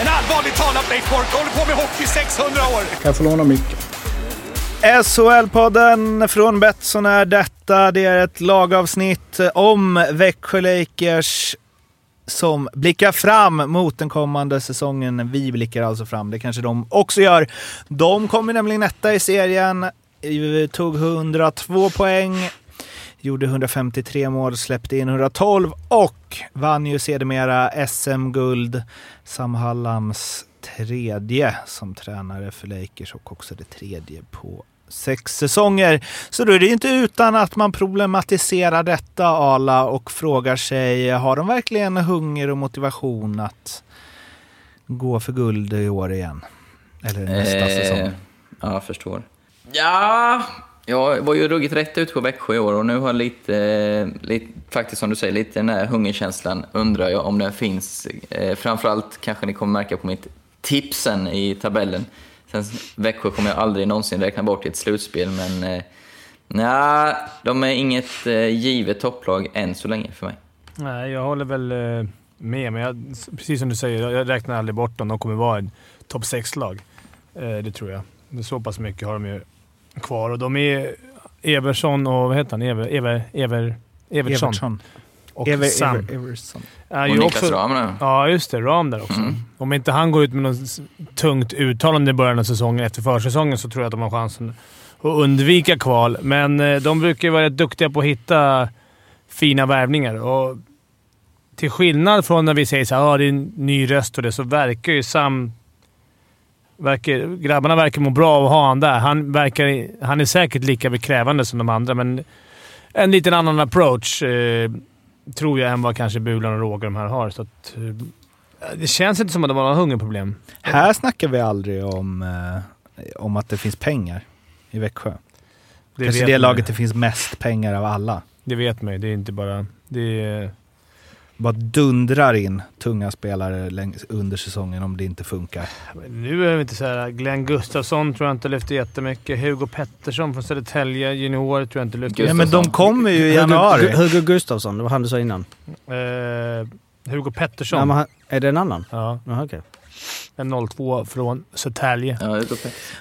En allvarligt talat Leif Boork håller på med hockey i 600 år! Kan jag få låna micken? SHL-podden från Betsson är detta. Det är ett lagavsnitt om Växjö Lakers som blickar fram mot den kommande säsongen. Vi blickar alltså fram, det kanske de också gör. De kommer nämligen etta i serien, Vi tog 102 poäng, gjorde 153 mål, släppte in 112 och vann ju sedermera SM-guld. Sam Hallams tredje som tränare för Lakers och också det tredje på sex säsonger. Så då är det inte utan att man problematiserar detta Ala och frågar sig, har de verkligen hunger och motivation att gå för guld i år igen? Eller nästa Eh, säsong? Ja, jag förstår. Ja, jag var ju ruggigt rätt ut på Växjö i år och nu har jag lite, lite, faktiskt som du säger, lite den här hungerkänslan undrar jag om den finns. Eh, framförallt kanske ni kommer märka på mitt tipsen i tabellen. Sen Växjö kommer jag aldrig någonsin räkna bort i ett slutspel, men eh, nej, de är inget eh, givet topplag än så länge för mig. Nej, jag håller väl eh, med, men jag, precis som du säger, jag- räknar aldrig bort dem. De kommer vara ett topp 6-lag. Eh, det tror jag. Så pass mycket har de ju kvar och de är Everson och vad heter han? Ever, Ever, Ever, Evertsson. Evertsson. Och Ever, Sam. Ever, Everson. är Och Niklas också- Ram nu. Ja, just det. Ram där också. Mm. Om inte han går ut med något tungt uttalande i början av säsongen efter försäsongen så tror jag att de har chansen att undvika kval. Men eh, de brukar ju vara rätt duktiga på att hitta fina värvningar. Och till skillnad från när vi säger så här, ah, det är en ny röst och det, så verkar ju Sam... Verkar, grabbarna verkar må bra av att ha han där. Han, verkar, han är säkert lika krävande som de andra, men en liten annan approach. Eh, tror jag än vad kanske Bulan och Roger de här har. Så att, eh, det känns inte som att de har några hungerproblem. Här snackar vi aldrig om, eh, om att det finns pengar i Växjö. Det Kanske det man. laget det finns mest pengar av alla. Det vet man ju. Det är inte bara... Det är, Bara dundrar in tunga spelare längs, under säsongen om det inte funkar. nu är det inte så här. Glenn Gustafsson tror jag inte lyfter jättemycket. Hugo Pettersson från Södertälje junior tror jag inte lyfter. Ja, men de kommer ju i Hugo, januari. Hugo Gustafsson, det var han du sa innan. Eh, Hugo Pettersson. Ja, men han, är det en annan? Ja, Jaha, okej. En 02 från Södertälje. Ja.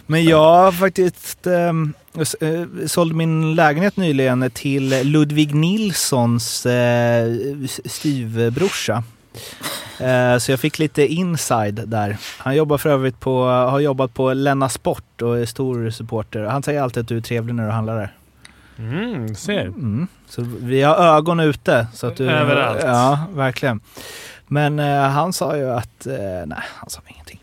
Men jag har faktiskt ehm, eh, sålde min lägenhet nyligen till Ludvig Nilssons eh, styvbrorsa. Eh, så jag fick lite inside där. Han jobbar för övrigt på, har jobbat på Länna Sport och är stor supporter. Han säger alltid att du är trevlig när du handlar där. Mm, ser. Mm. Så vi har ögon ute. Så att du, Överallt. Ja, verkligen. Men eh, han sa ju att, eh, nej, han sa ingenting.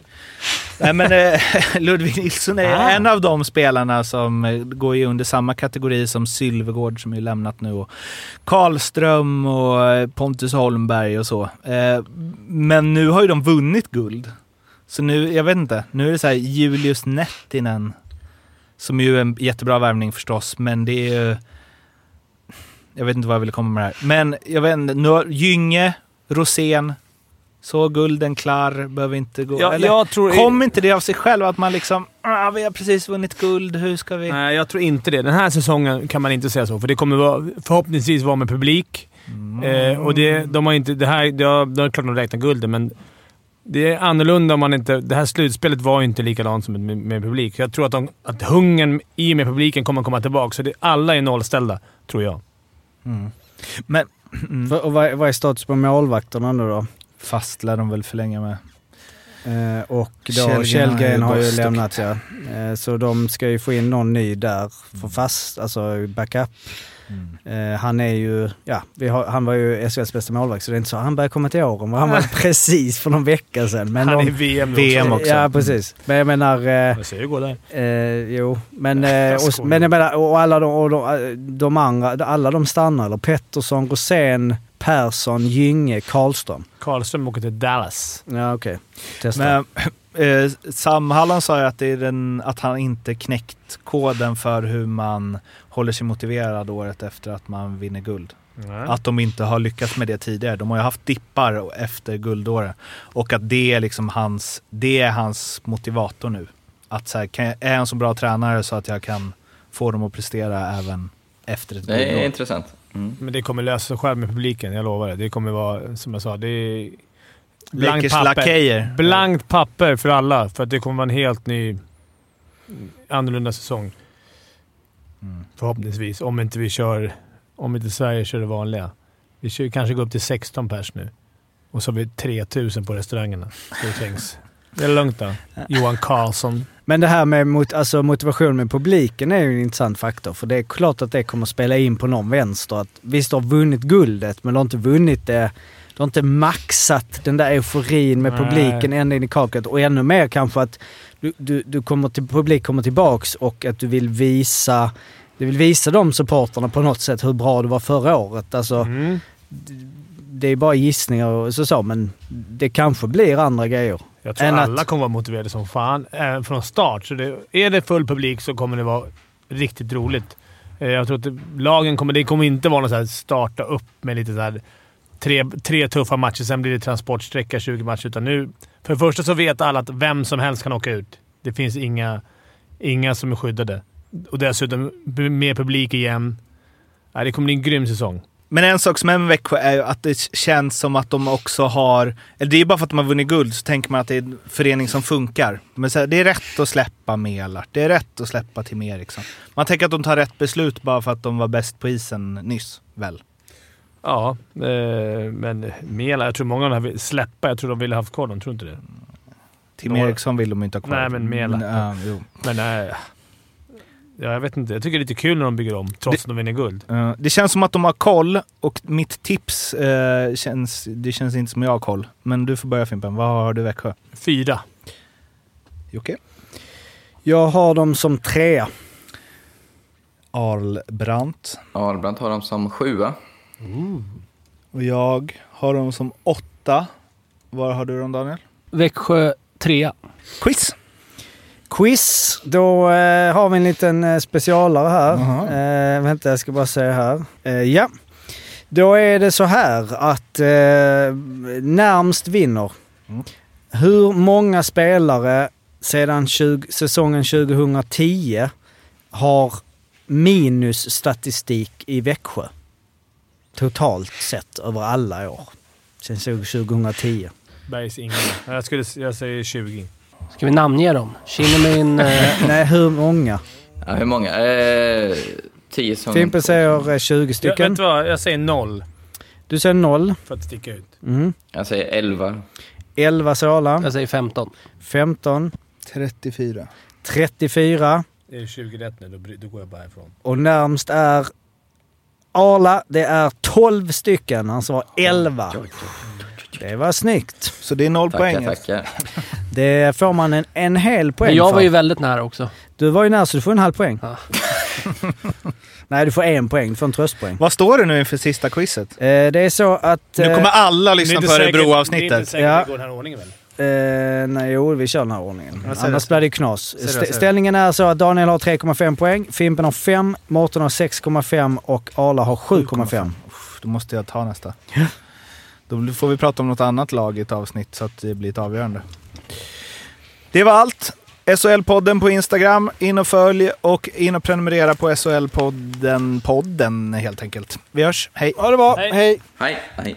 Nej men eh, Ludvig Nilsson är Ah. en av de spelarna som går ju under samma kategori som Sylvegård som är lämnat nu och Karlström och Pontus Holmberg och så. Men nu har ju de vunnit guld. Så nu, jag vet inte, nu är det så här Julius Nettinen som ju är en jättebra värvning förstås, men det är ju... Jag vet inte vad jag ville komma med här. Men jag vet inte, nu har Gynge, Rosén, så gulden klar, behöver inte gå... Ja, Eller, jag tror... Kom inte det av sig själv att man liksom, ah, vi har precis vunnit guld, hur ska vi... Nej, jag tror inte det. Den här säsongen kan man inte säga så, för det kommer vara, förhoppningsvis vara med publik. Eh, och det, de har inte... Det här, det har, det är klart de räknar gulden, men det är annorlunda om man inte... Det här slutspelet var ju inte likadant som med, med publik. Jag tror att, de, att hungern i och med publiken kommer komma tillbaka, så det, alla är nollställda, tror jag. Mm. Men mm, För- Och vad, vad är status på målvakterna nu då? fast lär de väl förlänga med. Eh, och då Källgren har ju lämnat ja. Eh, så de ska ju få in någon ny där för fast, alltså backup. Eh, han är ju, ja, har, han var ju SHLs bästa målvakt så det är inte så, han börjar komma till åren. Han var precis för någon vecka sedan. Men Han är de, i VM, VM också. Ja precis. Men jag menar, eh, Jag ser hur det går där. Eh, jo, men, eh, och, men jag menar, och alla de, och de, de andra, alla de stannar. Eller Pettersson, Rosén, Persson, Gynge, Karlström. Karlström åker till Dallas. Ja okej. Testa. Men Eh, Sam Halland sa ju att, det är den, att han inte knäckt koden för hur man håller sig motiverad året efter att man vinner guld. Nej. Att de inte har lyckats med det tidigare. De har ju haft dippar efter guldåret. Och att det är liksom hans, det är hans motivator nu. Att så här, kan jag, är jag en så bra tränare så att jag kan få dem att prestera även efter ett Det är guldår. intressant. Mm. Men det kommer lösa sig själv med publiken, jag lovar det. Det kommer vara, som jag sa, det är blankt papper. Blankt papper för alla, för att det kommer vara en helt ny, annorlunda säsong. Mm. Förhoppningsvis, om inte vi kör... Om inte Sverige kör det vanliga. Vi kör, kanske går upp till 16 pers nu. Och så har vi 3000 på restaurangerna. Det trängs. Det är lugnt då. Johan Karlsson. Men det här med mot, alltså motivation med publiken är ju en intressant faktor. För det är klart att det kommer spela in på någon vänster. Att, visst, du har vunnit guldet, men du har inte vunnit det. Du har inte maxat den där euforin med publiken ända in i kaklet. Och ännu mer kanske att du, du, du kommer till, publik kommer tillbaks och att du vill visa du vill visa de supporterna på något sätt hur bra du var förra året. Alltså, Mm. det är bara gissningar och så, så men det kanske blir andra grejer. Jag tror alla att- kommer vara motiverade som fan, även från start. Så det, är det full publik så kommer det vara riktigt roligt. Eh, Jag tror att lagen kommer, det kommer inte vara något så här starta upp med lite så här tre, tre tuffa matcher, sen blir det transportsträcka 20 matcher. Utan nu, för det första så vet alla att vem som helst kan åka ut. Det finns inga, inga som är skyddade. Och dessutom mer publik igen. Nej, det kommer bli en grym säsong. Men en sak som är med Växjö är ju att det känns som att de också har... Eller det är bara för att de har vunnit guld så tänker man att det är en förening som funkar. Men så här, det är rätt att släppa Melart. Det är rätt att släppa Tim Eriksson. Man tänker att de tar rätt beslut bara för att de var bäst på isen nyss, väl? Ja, eh, men Mela, jag tror många av de här vill släppa. Jag tror de ville haft kvar dem. Tror inte det? Tim Några- Eriksson vill de inte ha kvar. Nej, men Mela. Mm, Ja, jo. Men nej. Ja, jag vet inte. Jag tycker det är lite kul när de bygger om, trots att de vinner guld. Eh, det känns som att de har koll och mitt tips eh, känns... Det känns inte som jag har koll. Men du får börja Fimpen. Vad har du Växjö? Fyra. Jocke? Jag har dem som trea. Arlbrandt. Ahlbrandt har dem som sjua. Och jag har dem som åtta. Var har du dem Daniel? Växjö trea. Quiz! Quiz. Då eh, har vi en liten eh, specialare här. Jaha. Eh, vänta, jag ska bara säga här. Eh, ja. Då är det så här att eh, närmst vinner. Mm. Hur många spelare sedan 20, säsongen 2010 har minusstatistik i Växjö? Totalt sett över alla år. Sen 2010. Bergs ingen. Jag, skulle, jag säger 20. Ska vi namnge dem? Kinnamin... Eh, Nej, hur många? Ja, hur många? Eh, tio som... Fimpen säger eh, 20 Jag, stycken. vet du vad? Jag säger noll Du säger noll. för att sticka ut. Mm. Jag säger elva. 11 Sala. jag säger 15. 15. 34. 34. Det är 20 rätt nu, då, då går jag bara ifrån. Och närmst är Arla. Det är 12 stycken. Han sa 11. Det var snyggt. Så det är noll poäng. Tackar, tackar. Det får man en, en hel poäng Men jag var för. ju väldigt nära också. Du var ju nära så du får en halv poäng. Ja. Nej, du får en poäng. Du får en tröstpoäng. Vad står det nu inför sista quizet? Eh, det är så att... Nu eh, kommer alla lyssna på säkert- Det är inte Örebro-avsnittet. säkert Ja. det går den här ordningen väl? Eh, nej, jo, vi kör den här ordningen. Annars blir det ju knas. St- ställningen är så att Daniel har 3,5 poäng, Fimpen har 5, Mårten har 6,5 och Arla har 7,5. Uff, Då måste jag ta nästa. Då får vi prata om något annat lag i ett avsnitt så att det blir ett avgörande. Det var allt. SHL-podden på Instagram. In och följ och in och prenumerera på SHL-podden, podden helt enkelt. Vi hörs. Hej! Ha det bra, Hej. hej! Hej, hej.